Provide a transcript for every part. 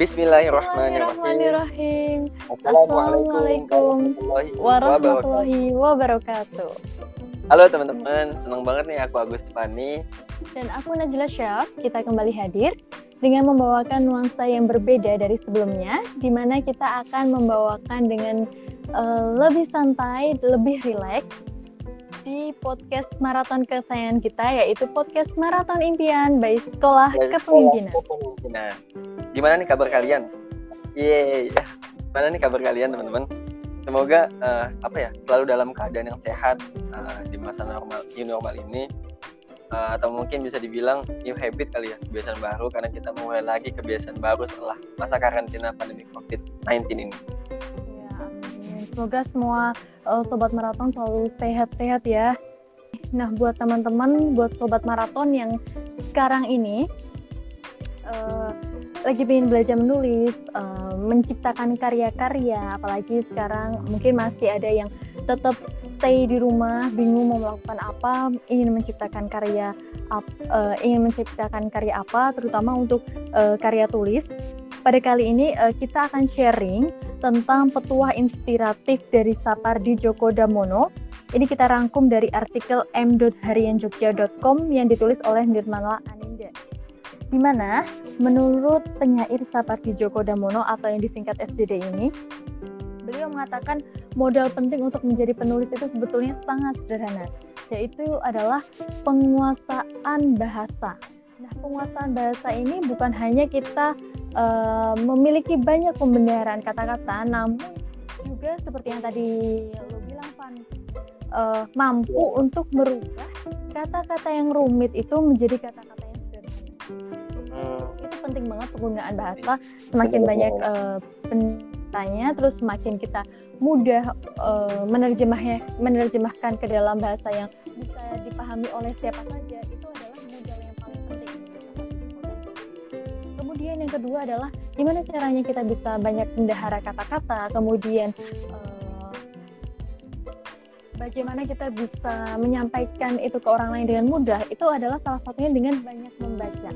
Bismillahirrahmanirrahim. Assalamualaikum warahmatullahi wabarakatuh. Halo teman-teman, senang banget nih aku Agus Tepani. Dan aku Najla Syaf, kita kembali hadir dengan membawakan nuansa yang berbeda dari sebelumnya, di mana kita akan membawakan dengan uh, lebih santai, lebih rileks, di podcast maraton kesayangan kita yaitu podcast Maraton Impian by Sekolah Kepemimpinan. Kepemimpinan. Gimana nih kabar kalian? Yeay. Gimana nih kabar kalian teman-teman? Semoga uh, apa ya selalu dalam keadaan yang sehat uh, di masa normal new normal ini uh, atau mungkin bisa dibilang new habit kali ya kebiasaan baru karena kita mulai lagi kebiasaan baru setelah masa karantina pandemi COVID-19 ini. Semoga semua uh, sobat maraton selalu sehat-sehat ya. Nah, buat teman-teman, buat sobat maraton yang sekarang ini uh, lagi ingin belajar menulis, uh, menciptakan karya-karya, apalagi sekarang mungkin masih ada yang tetap stay di rumah, bingung mau melakukan apa, ingin menciptakan karya, uh, ingin menciptakan karya apa, terutama untuk uh, karya tulis. Pada kali ini uh, kita akan sharing tentang petuah inspiratif dari Sapardi Djoko Damono. Ini kita rangkum dari artikel m.harianjogja.com yang ditulis oleh Nirmala Aninda. Di mana menurut penyair Sapardi Djoko Damono atau yang disingkat SDD ini, beliau mengatakan modal penting untuk menjadi penulis itu sebetulnya sangat sederhana, yaitu adalah penguasaan bahasa. Nah, penguasaan bahasa ini bukan hanya kita uh, memiliki banyak pembenaran kata-kata, namun juga seperti yang tadi lo bilang, Van, uh, mampu untuk merubah kata-kata yang rumit itu menjadi kata-kata. Hmm. Itu penting banget penggunaan bahasa. Semakin banyak uh, penanya, terus semakin kita mudah uh, menerjemahnya, menerjemahkan ke dalam bahasa yang bisa dipahami oleh siapa saja. Itu adalah kemudian yang kedua adalah gimana caranya kita bisa banyak mendahara kata-kata kemudian uh, bagaimana kita bisa menyampaikan itu ke orang lain dengan mudah itu adalah salah satunya dengan banyak membaca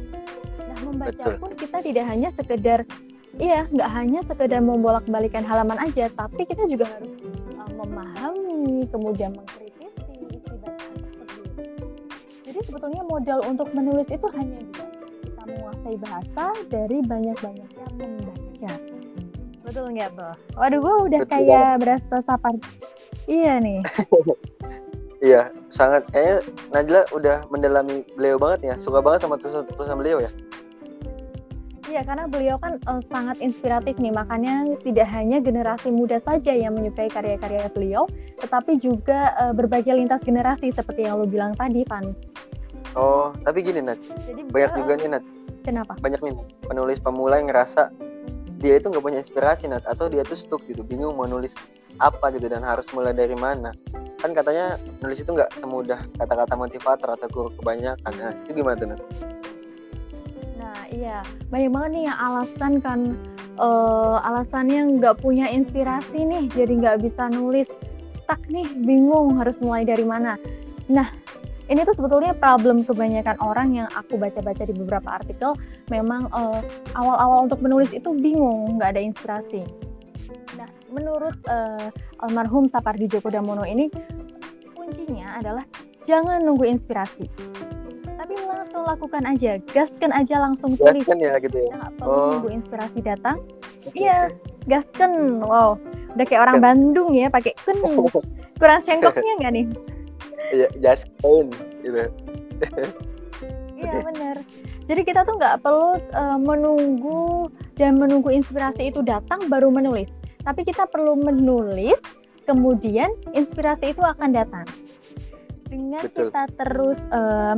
nah membaca Betul. pun kita tidak hanya sekedar iya nggak hanya sekedar membolak-balikan halaman aja tapi kita juga harus uh, memahami kemudian mengkritisi isi bacaan tersebut jadi sebetulnya modal untuk menulis itu hanya dua menguasai bahasa dari banyak-banyaknya membaca. Betul nggak tuh? Waduh, gue udah Betul kayak berasa sapar. Iya nih. iya, sangat kayaknya Najla udah mendalami beliau banget ya. Suka banget sama tulisan beliau ya. Iya, karena beliau kan uh, sangat inspiratif nih. Makanya tidak hanya generasi muda saja yang menyukai karya-karya beliau, tetapi juga uh, berbagai lintas generasi seperti yang lo bilang tadi, Pan. Oh, tapi gini Nats. Jadi, banyak uh, juga nih Nats Kenapa? Banyak nih penulis pemula yang ngerasa dia itu nggak punya inspirasi Nats atau dia tuh stuck gitu, bingung mau nulis apa gitu dan harus mulai dari mana. Kan katanya nulis itu nggak semudah kata-kata motivator atau guru kebanyakan. Nah, itu gimana tuh Nats? Nah, iya. Banyak banget nih yang alasan kan uh, alasannya nggak punya inspirasi nih, jadi nggak bisa nulis. Stuck nih, bingung harus mulai dari mana. Nah, ini tuh sebetulnya problem kebanyakan orang yang aku baca-baca di beberapa artikel. Memang eh, awal-awal untuk menulis itu bingung nggak ada inspirasi. Nah menurut uh, almarhum Sapardi Djoko Damono ini kuncinya adalah jangan nunggu inspirasi. Tapi langsung lakukan aja gaskan aja langsung tulis. Gaskan ya gitu ya? Nggak perlu oh. nunggu inspirasi datang. Iya gaskan. Wow udah kayak orang Bandung ya pakai ken kurang cengkoknya nggak nih Iya, just clean gitu. Iya benar. Jadi kita tuh nggak perlu uh, menunggu dan menunggu inspirasi itu datang baru menulis. Tapi kita perlu menulis, kemudian inspirasi itu akan datang. Dengan Betul. kita terus uh,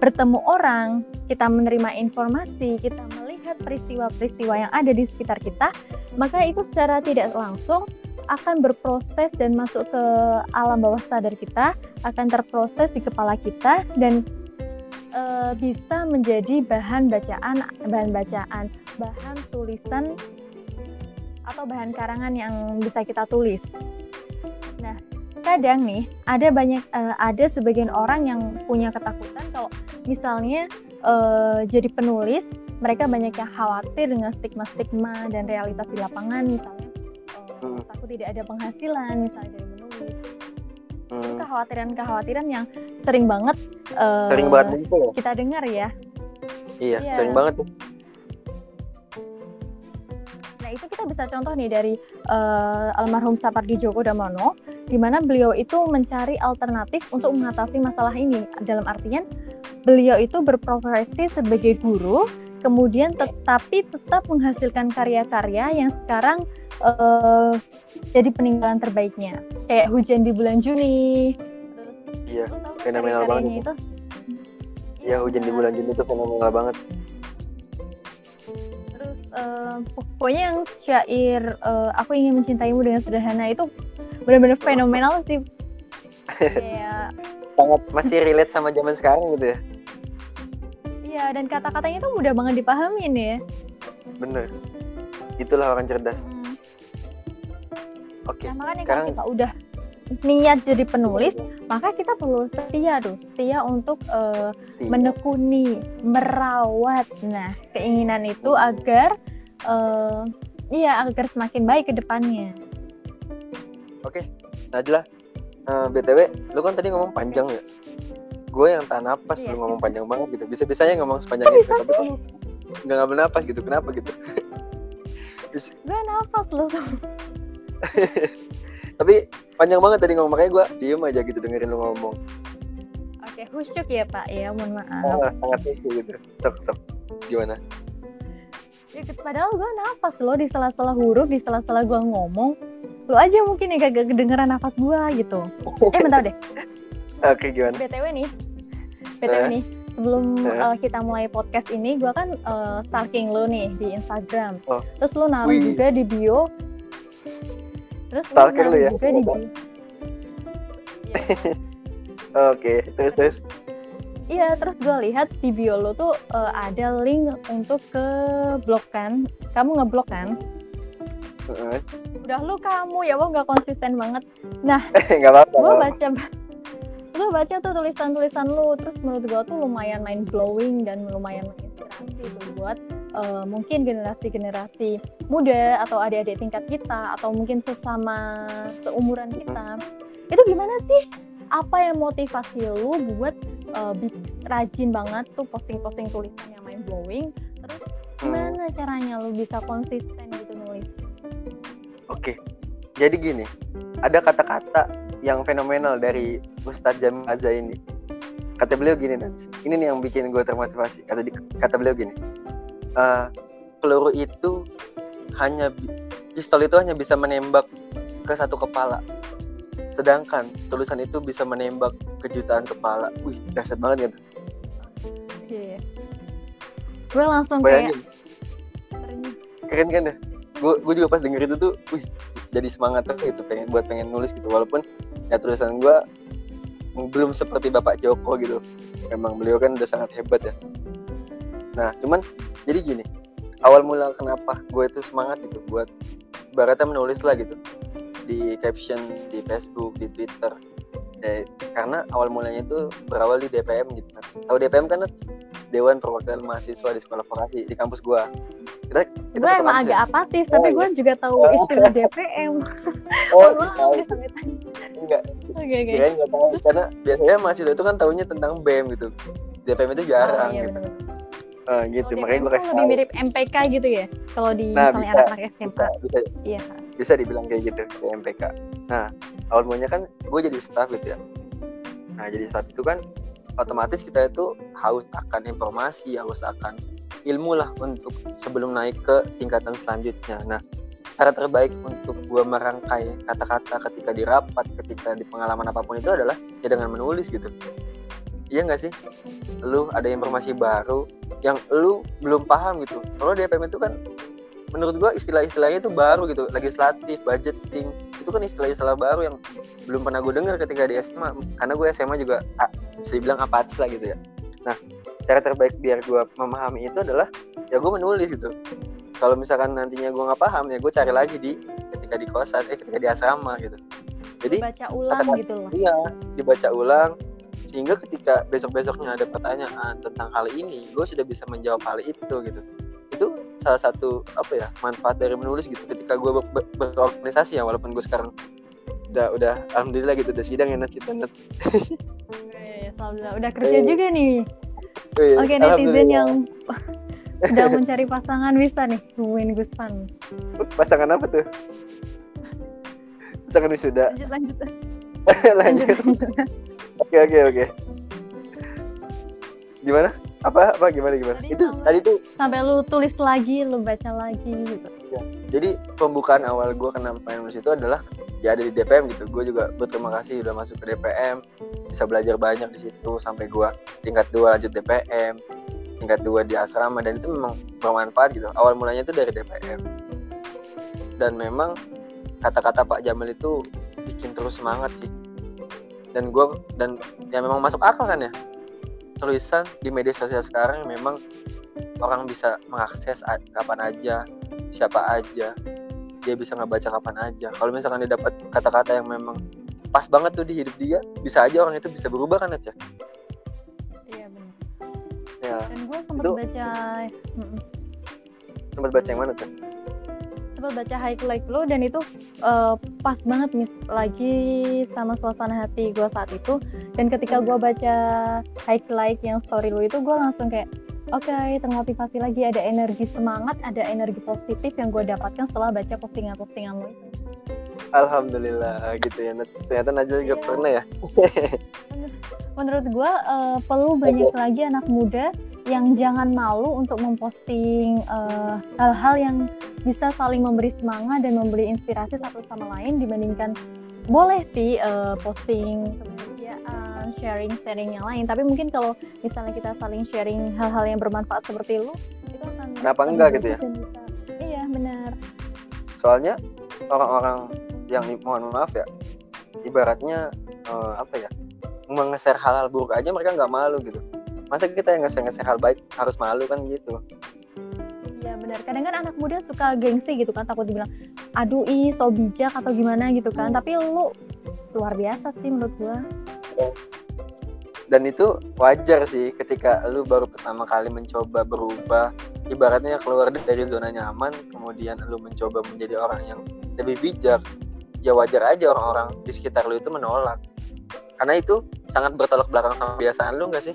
bertemu orang, kita menerima informasi, kita melihat peristiwa-peristiwa yang ada di sekitar kita, maka itu secara tidak langsung akan berproses dan masuk ke alam bawah sadar kita, akan terproses di kepala kita dan e, bisa menjadi bahan bacaan, bahan bacaan, bahan tulisan atau bahan karangan yang bisa kita tulis. Nah, kadang nih ada banyak e, ada sebagian orang yang punya ketakutan kalau misalnya e, jadi penulis mereka banyak yang khawatir dengan stigma-stigma dan realitas di lapangan misalnya uh, Hmm. takut tidak ada penghasilan misalnya dari menulis Hmm. kekhawatiran-kekhawatiran yang sering banget uh, Sering banget muncul kita dengar ya Iya, Iya. sering banget. Nah itu kita bisa contoh nih dari eh, almarhum Sapardi Djoko Damono, di mana beliau itu mencari alternatif untuk mengatasi masalah ini. Dalam artian beliau itu berprofesi sebagai guru, kemudian tetapi tetap menghasilkan karya-karya yang sekarang eh, jadi peninggalan terbaiknya. Kayak Hujan di Bulan Juni. Iya, fenomenal banget itu? ya hujan di bulan Juni itu fenomenal banget. Terus eh, pokoknya yang syair eh, aku ingin mencintaimu dengan sederhana itu benar-benar fenomenal sih. Kayak Sangat masih relate sama zaman sekarang gitu ya. Iya dan kata-katanya tuh mudah banget dipahamin ya. Bener. Itulah orang cerdas. Hmm. Oke. Nah, makanya sekarang- kalau kita udah niat jadi penulis, maka kita perlu setia tuh, setia untuk eh, Iya. menekuni, merawat. Nah, keinginan itu agar eh, iya agar semakin baik ke depannya. Oke, Najla, eh, btw, lu kan tadi ngomong panjang ya. Gue yang tahan napas, Iya. lu ngomong panjang banget gitu. Bisa-bisanya ngomong sepanjang itu, bisa tapi kok nggak ngambil napas gitu. Kenapa gitu? Gue nafas loh. Tapi panjang banget tadi ngomong makanya gue diem aja gitu dengerin lu ngomong. Oke, khusyuk ya Pak ya, mohon maaf. Ah, sangat miskin gitu. Sok, sok. Gimana? Ya, padahal gue nafas loh di sela-sela huruf, di sela-sela gue ngomong. Lo aja mungkin ya gak kedengeran nafas gue gitu. Eh bentar deh, Oke, gimana? BTW nih. BTW Eh? nih, sebelum uh, kita mulai podcast ini, gue kan uh, stalking lo nih di Instagram. Oh. Terus lo naruh Wih. juga di bio. Terus lo naruh lu ya? juga di bio. Oke, terus terus. Iya, terus gue lihat di bio lo tuh uh, ada link untuk ke blog kan. Kamu ngeblok kan? Heeh. Udah lu kamu ya, wah nggak konsisten banget. Nggak apa-apa. gue nggak apa-apa. baca gue baca tuh tulisan-tulisan lu terus menurut gue tuh lumayan mind blowing dan lumayan menginspirasi tuh buat eh, mungkin generasi-generasi muda atau adik-adik tingkat kita atau mungkin sesama seumuran kita. Itu gimana sih? Apa yang motivasi lu buat bik- rajin banget tuh posting-posting tulisan yang mind blowing terus Hmm. gimana caranya lu bisa konsisten gitu nulis? Oke, jadi gini, ada kata-kata yang fenomenal dari Ustadz Jamil Azza ini. Kata beliau gini, Nats. ini nih yang bikin gue termotivasi. Kata di- kata beliau gini, "Eh, peluru itu hanya pistol itu hanya bisa menembak ke satu kepala, sedangkan tulisan itu bisa menembak ke jutaan kepala. Wih, dahsyat banget gitu. Iya. gue langsung kayak Bayangin, ternyata keren kan deh. Gue gue juga pas denger itu tuh, wih, jadi semangat tuh gitu pengen buat pengen nulis gitu. Walaupun ya tulisan gue belum seperti Bapak Joko gitu. Memang beliau kan udah sangat hebat ya. Nah, cuman jadi gini, awal mula kenapa gue itu semangat gitu buat ibaratnya menulis lah gitu di caption di Facebook, di Twitter. Eh, karena awal mulanya itu berawal di DPM gitu. Tahu DPM kan? Dewan Perwakilan Mahasiswa di Sekolah Vokasi di kampus gua. Kita, kita gue emang agak apatis tapi Oh, gue juga tahu Oh. istilah DPM Oh, tahu. disebutin. enggak. oke oke karena biasanya mahasiswa itu kan tahunya tentang BEM gitu. DPM itu oh jarang iya gitu. benar Eh, gitu. Kalau Makanya gue kasih lebih mirip MPK gitu ya kalau di Nah, misalnya anak-anak SMA Bisa, bisa, iya bisa dibilang kayak gitu kayak MPK. Nah, awal mulanya kan gue jadi staff gitu ya. Nah, jadi staff itu kan otomatis kita itu haus akan informasi, haus akan ilmu lah untuk sebelum naik ke tingkatan selanjutnya. Nah, cara terbaik untuk gue merangkai kata-kata ketika di rapat, ketika di pengalaman apa pun itu adalah ya dengan menulis gitu. Iya nggak sih? Lu ada informasi baru yang lu belum paham gitu. Kalau di DPM itu kan menurut gua istilah-istilahnya itu baru gitu legislatif budgeting itu kan istilah-istilah baru yang belum pernah gue dengar ketika di SMA karena gue SMA juga ah, bisa dibilang apatis lah gitu ya nah cara terbaik biar gue memahami itu adalah ya gue menulis gitu. Kalau misalkan nantinya gue nggak paham ya gue cari lagi di ketika di kosan eh ketika di asrama gitu. Jadi baca ulang kata-kata- gitu loh. iya dibaca ulang sehingga ketika besok-besoknya ada pertanyaan tentang hal ini gue sudah bisa menjawab hal itu gitu. Salah satu apa ya manfaat dari menulis gitu. Ketika gue ber ber berorganisasi ya walaupun gue sekarang udah udah alhamdulillah gitu udah sidang ya net kita net alhamdulillah udah kerja oh. juga nih Oke netizen yang sedang mencari pasangan bisa nih hubungin Guspan pasangan apa tuh? Pasangan wisuda. Lanjut. Lanjut lanjut. Oke oke oke. Gimana? Apa apa gimana gimana? Tadi itu sampai, tadi tuh sampai lu tulis lagi lu baca lagi gitu ya. jadi pembukaan awal gue kenal nulis itu adalah ya ada di DPM gitu. Gue juga berterima kasih udah masuk ke DPM bisa belajar banyak di situ sampai gue tingkat dua lanjut DPM tingkat dua di asrama. Dan itu memang bermanfaat gitu. Awal mulanya itu dari DPM dan memang kata-kata Pak Jamal itu bikin terus semangat sih. Dan gue dan ya memang masuk akal kan ya. Tulisan di media sosial sekarang memang orang bisa mengakses kapan aja siapa aja. Dia bisa ngebaca kapan aja. Kalau misalkan dia dapat kata-kata yang memang pas banget tuh di hidup dia bisa aja orang itu bisa berubah kan aja iya benar ya. Dan gue sempat itu, baca sempat baca yang mana tuh? Sempat baca high like lo dan itu uh, pas banget nih lagi sama suasana hati gue saat itu. Dan ketika gue baca high like yang story lo itu gue langsung kayak oke okay, termotivasi lagi. Ada energi semangat ada energi positif yang gue dapatkan setelah baca postingan-postingan lo itu Alhamdulillah gitu ya. Ternyata Najwa juga yeah. pernah ya? Menurut gue uh, perlu banyak lagi anak muda yang jangan malu untuk memposting eh, hal-hal uh, yang bisa saling memberi semangat dan memberi inspirasi satu sama lain dibandingkan boleh sih uh, posting kebahagiaan, sharing sharing yang lain. Tapi mungkin kalau misalnya kita saling sharing hal-hal yang bermanfaat seperti lu, itu akan kenapa enggak gitu ya? Bisa. Iya benar. Soalnya orang-orang yang mohon maaf ya, ibaratnya uh, apa ya, mengeser hal-hal buruk aja mereka nggak malu gitu masa kita yang ngasih-ngasih hal baik harus malu kan gitu Iya benar. Kadang kan anak muda suka gengsi gitu kan takut dibilang aduh ih so bijak atau gimana gitu kan. Hmm. Tapi lu luar biasa sih menurut gua. Dan itu wajar sih ketika lu baru pertama kali mencoba berubah. Ibaratnya keluar dari zona nyaman kemudian lu mencoba menjadi orang yang lebih bijak ya wajar aja orang-orang di sekitar lu itu menolak. Karena itu sangat bertolak belakang sama kebiasaan lu gak sih?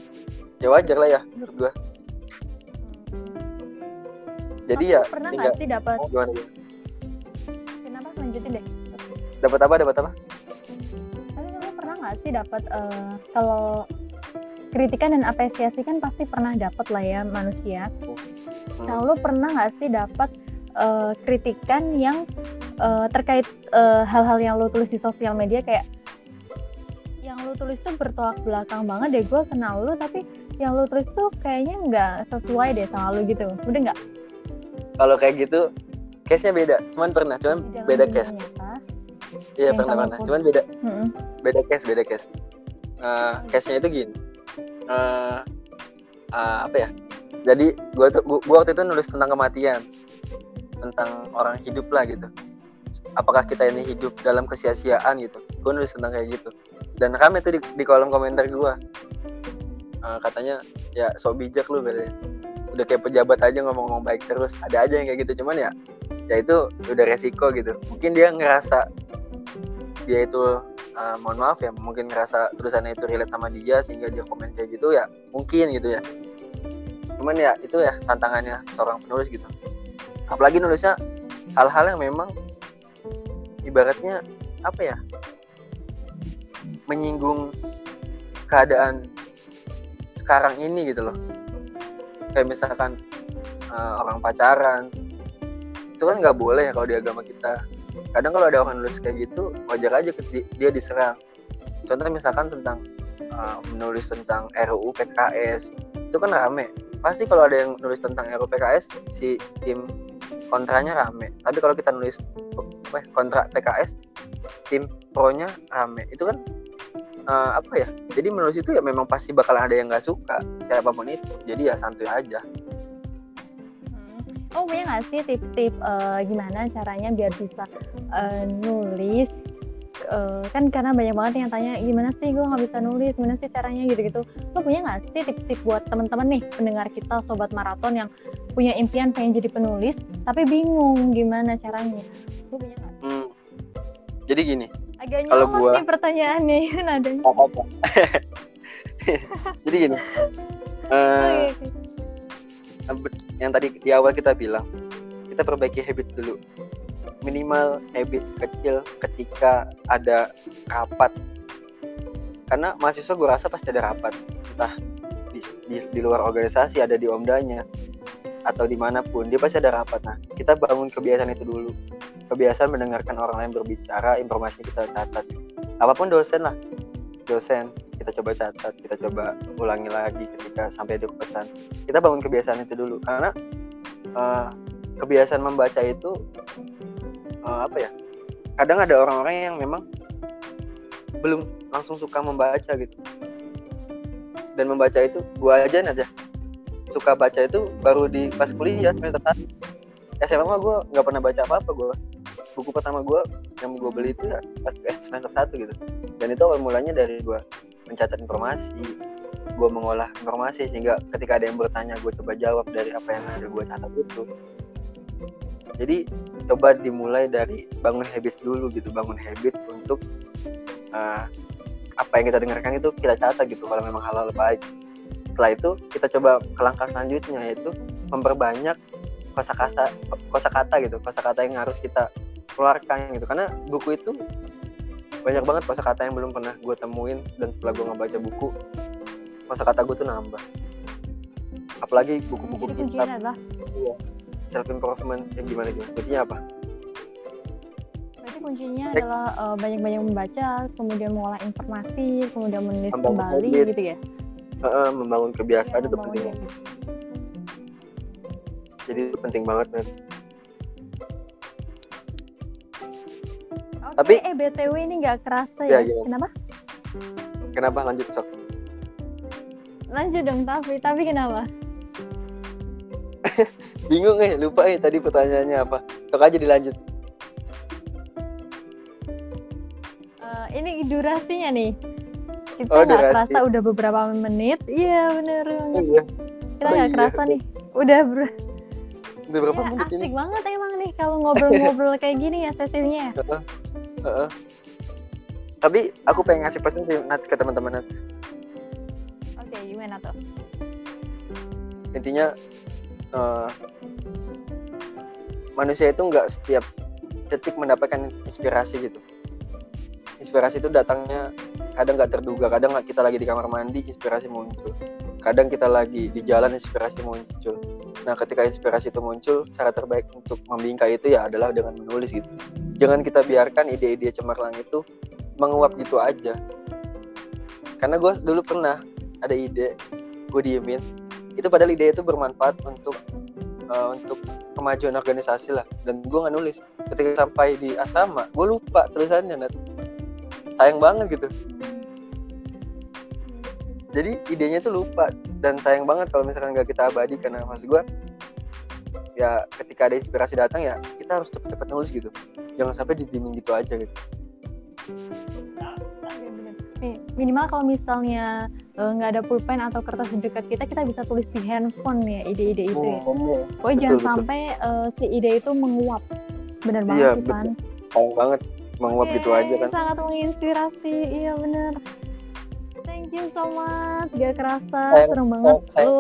Ya wajar lah ya menurut gua. Jadi ya pernah nggak sih dapat oh, gimana, kenapa? Lanjutin deh. Dapat apa? Dapat apa nggak sih dapat uh, kalau kritikan dan apresiasi kan pasti pernah dapat lah ya manusia. Nah lu pernah nggak sih dapat uh, kritikan yang uh, terkait hal-hal uh, yang lu tulis di sosial media? Kayak yang lu tulis tuh bertolak belakang banget deh gue kenal lu tapi yang lu tulis tuh kayaknya nggak sesuai deh sama lu gitu. Udah nggak? Kalau kayak gitu case nya beda. Cuman pernah cuman Dalam beda case iya pernah pernah cuman beda hmm. beda case beda case. Uh, case nya itu gini. Uh, uh, apa ya? Jadi gua tuh gua, gua waktu itu nulis tentang kematian. Tentang orang hidup lah gitu. Apakah kita ini hidup dalam kesia-siaan gitu. Gue nulis tentang kayak gitu. Dan rame tuh di, di kolom komentar gue uh, katanya ya so bijak lu katanya. Udah kayak pejabat aja ngomong-ngomong baik terus. Ada aja yang kayak gitu. Cuman ya ya itu udah resiko gitu. Mungkin dia ngerasa dia itu uh, mohon maaf ya mungkin ngerasa tulisannya itu relate sama dia sehingga dia komen kayak gitu ya mungkin gitu ya. Cuman ya itu ya tantangannya seorang penulis gitu. Apalagi nulisnya hal-hal yang memang ibaratnya apa ya menyinggung keadaan sekarang ini gitu loh. Kayak misalkan uh, orang pacaran. Itu kan nggak boleh ya kalau di agama kita kadang kalau ada orang nulis kayak gitu wajar aja dia diserang. Contoh misalkan tentang uh, menulis tentang RUU PKS itu kan rame. Pasti kalau ada yang nulis tentang RUU PKS si tim kontranya rame. Tapi kalau kita nulis ya, kontra PKS tim pro-nya rame. Itu kan uh, apa ya jadi menulis itu ya memang pasti bakal ada yang nggak suka siapa pun itu. Jadi ya santuy aja. Oh punya nggak sih tips-tips uh, gimana caranya biar bisa uh, nulis uh, kan karena banyak banget yang tanya gimana sih gue nggak bisa nulis gimana sih caranya gitu-gitu lo punya nggak sih tips-tips buat teman-teman nih pendengar kita sobat maraton yang punya impian pengen jadi penulis tapi bingung gimana caranya Lu punya nggak? Hmm. Jadi gini, agak Kalau gua- nih pertanyaannya nadanya apa apa. Jadi gini, eh, oke. Yang tadi di awal kita bilang, kita perbaiki habit dulu. Minimal habit kecil ketika ada rapat. Karena mahasiswa gue rasa pasti ada rapat, entah di, di, di luar organisasi ada di omdanya atau di mana pun dia pasti ada rapat. Nah kita bangun kebiasaan itu dulu, kebiasaan mendengarkan orang lain berbicara, informasi kita catat. Apa pun dosen lah, dosen kita coba catat, kita coba ulangi lagi ketika sampai di pesan. Kita bangun kebiasaan itu dulu karena eh, kebiasaan membaca itu eh, apa ya? Kadang ada orang-orang yang memang belum langsung suka membaca gitu. Dan membaca itu gua aja aja suka baca itu baru di pas kuliah semester satu. SMA mah gue nggak pernah baca apa-apa gue. Buku pertama gue yang gue beli itu ya pas semester satu gitu. Dan itu awal mulanya dari gue mencatat informasi, gue mengolah informasi sehingga ketika ada yang bertanya gue coba jawab dari apa yang ada gue catat itu. Jadi coba dimulai dari bangun habits dulu gitu, bangun habits untuk uh, apa yang kita dengarkan itu kita catat gitu kalau memang hal-hal baik. Setelah itu kita coba ke langkah selanjutnya yaitu memperbanyak kosakata kosakata gitu, kosakata yang harus kita keluarkan gitu. Karena buku itu banyak banget kosakata yang belum pernah gue temuin dan setelah gue ngebaca buku kosakata gue tuh nambah. Apalagi buku-buku kitab adalah self improvement yang gimana gimana kuncinya apa berarti kuncinya Baik. adalah eh, banyak-banyak membaca kemudian mengolah informasi kemudian menulis kembali habit. gitu ya Heeh, membangun kebiasaan Iya, itu membangun penting habit. jadi itu penting banget Nats. Tapi- eh BTW ini nggak kerasa Ya, ya. gimana? Kenapa? kenapa lanjut sok Lanjut dong, tapi tapi kenapa? bingung eh lupa eh tadi pertanyaannya apa sok aja dilanjut Eh, ini durasinya nih. Kita Oh, nggak durasi. kerasa udah beberapa menit. Iya bener oh, iya Kita oh, nggak iya. kerasa nih. Udah ber udah berapa ya, menit ini asik banget emang nih kalau ngobrol-ngobrol kayak gini ya sesinya. Heeh. tapi aku pengen ngasih pesan sih Nats ke teman-teman Nats Oke, gimana tuh? intinya eh, manusia itu nggak setiap detik mendapatkan inspirasi gitu inspirasi itu datangnya kadang nggak terduga kadang kita lagi di kamar mandi inspirasi muncul kadang kita lagi di jalan inspirasi muncul nah ketika inspirasi itu muncul cara terbaik untuk membingkai itu ya adalah dengan menulis gitu. Jangan kita biarkan ide-ide cemerlang itu menguap gitu aja. Karena gue dulu pernah ada ide gue diemin itu padahal ide itu bermanfaat untuk eh, untuk kemajuan organisasi lah dan gue nggak nulis. Ketika sampai di asrama gue lupa tulisannya Nat. sayang banget gitu jadi idenya tuh lupa dan sayang banget kalau misalkan nggak kita abadi karena maksud gue ya ketika ada inspirasi datang ya kita harus cepet-cepet nulis gitu jangan sampai didiemin gitu aja gitu. Nih, minimal kalau misalnya eh, nggak ada pulpen atau kertas di dekat kita, kita bisa tulis di handphone ya ide-ide itu ya. Oh, Pokoknya betul, jangan betul. sampai eh, si ide itu menguap. Bener banget Iya, sih. Pan. sayang banget menguap gitu Oke, aja kan Sangat menginspirasi, iya bener. Thank you so much, gak kerasa, Sayang- serem banget. sayang- Lu,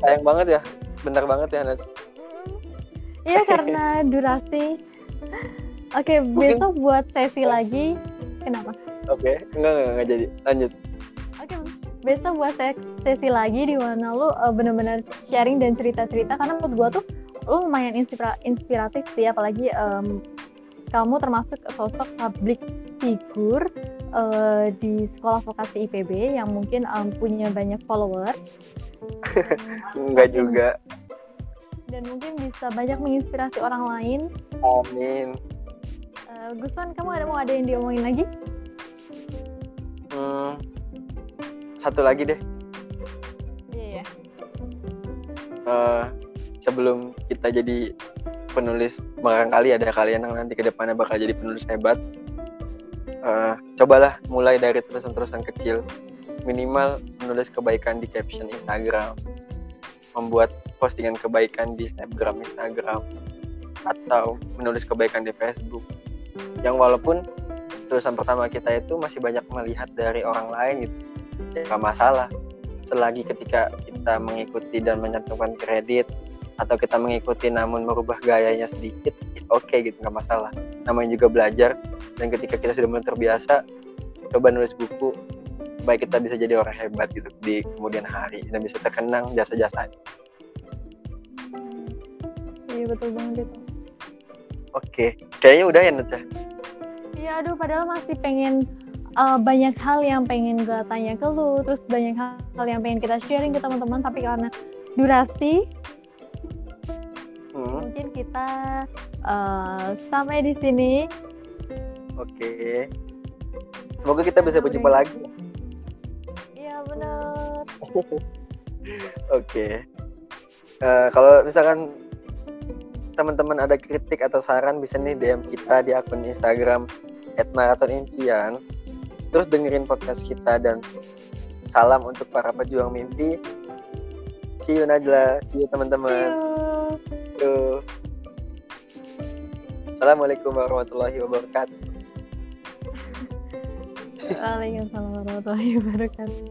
sayang banget ya bener banget ya Nats iya karena durasi. Oke, besok buat sesi lagi. Kenapa? Oke, enggak, enggak, enggak jadi. Lanjut. Oke, besok buat se- sesi lagi di mana lu uh, bener-bener sharing dan cerita-cerita karena menurut gua tuh lu lumayan inspira- inspiratif sih apalagi em, kamu termasuk sosok public figure uh, di sekolah vokasi IPB yang mungkin em, punya banyak followers Enggak juga. dan mungkin bisa banyak menginspirasi orang lain. Amin. Uh, Gusman, kamu ada mau ada yang diomongin lagi? Hmm, satu lagi deh. Iya ya. Eh, sebelum kita jadi penulis, barangkali ada kalian yang nanti ke depannya bakal jadi penulis hebat. Eh, cobalah mulai dari tulisan-tulisan kecil. Minimal menulis kebaikan di caption Instagram. membuat postingan kebaikan di Snapgram, Instagram, atau menulis kebaikan di Facebook. Yang walaupun tulisan pertama kita itu masih banyak melihat dari orang lain gitu, ya gak masalah. Selagi ketika kita mengikuti dan menyantumkan kredit atau kita mengikuti namun merubah gayanya sedikit, oke okay gitu, nggak masalah. Namanya juga belajar dan ketika kita sudah mulai terbiasa, coba nulis buku, baik kita bisa jadi orang hebat gitu di kemudian hari dan bisa terkenang jasa-jasanya. Iya betul banget itu. Oke, kayaknya udah ya Nut Iya, aduh padahal masih pengen uh, banyak hal yang pengen gue tanya ke lu, terus banyak hal, hal yang pengen kita sharing ke teman-teman, tapi karena durasi. Mungkin kita uh, sampai di sini. Oke. Semoga kita bisa berjumpa lagi. Iya benar. Oke. Uh, kalau misalkan teman-teman ada kritik atau saran bisa nih DM kita di akun Instagram @marathonimpian. Terus dengerin podcast kita dan salam untuk para pejuang mimpi. See you Najla, see you teman-teman. You. Assalamualaikum warahmatullahi wabarakatuh. Waalaikumsalam warahmatullahi wabarakatuh.